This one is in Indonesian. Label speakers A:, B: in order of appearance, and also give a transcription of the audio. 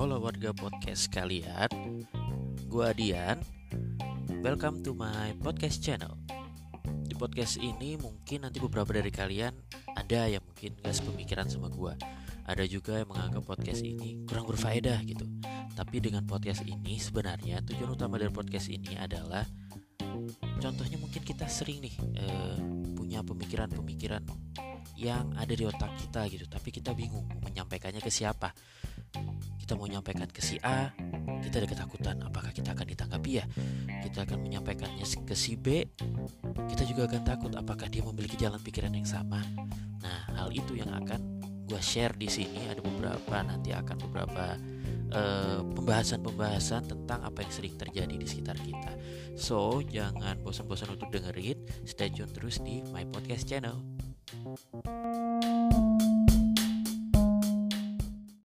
A: Halo warga podcast kalian. Gue Adian Welcome to my podcast channel. Di podcast ini mungkin nanti beberapa dari kalian Ada yang mungkin gak sepemikiran sama gue Ada juga yang menganggap podcast ini kurang berfaedah gitu. Tapi dengan podcast ini sebenarnya tujuan utama dari podcast ini adalah Contohnya mungkin kita sering nih eh, punya pemikiran-pemikiran yang ada di otak kita gitu tapi kita bingung mau menyampaikannya ke siapa kita mau menyampaikan ke si A kita ada ketakutan apakah kita akan ditanggapi ya kita akan menyampaikannya ke si B kita juga akan takut apakah dia memiliki jalan pikiran yang sama nah hal itu yang akan gue share di sini ada beberapa nanti akan beberapa uh, pembahasan-pembahasan tentang apa yang sering terjadi di sekitar kita. So, jangan bosan-bosan untuk dengerin. Stay tune terus di My Podcast Channel. Thank you.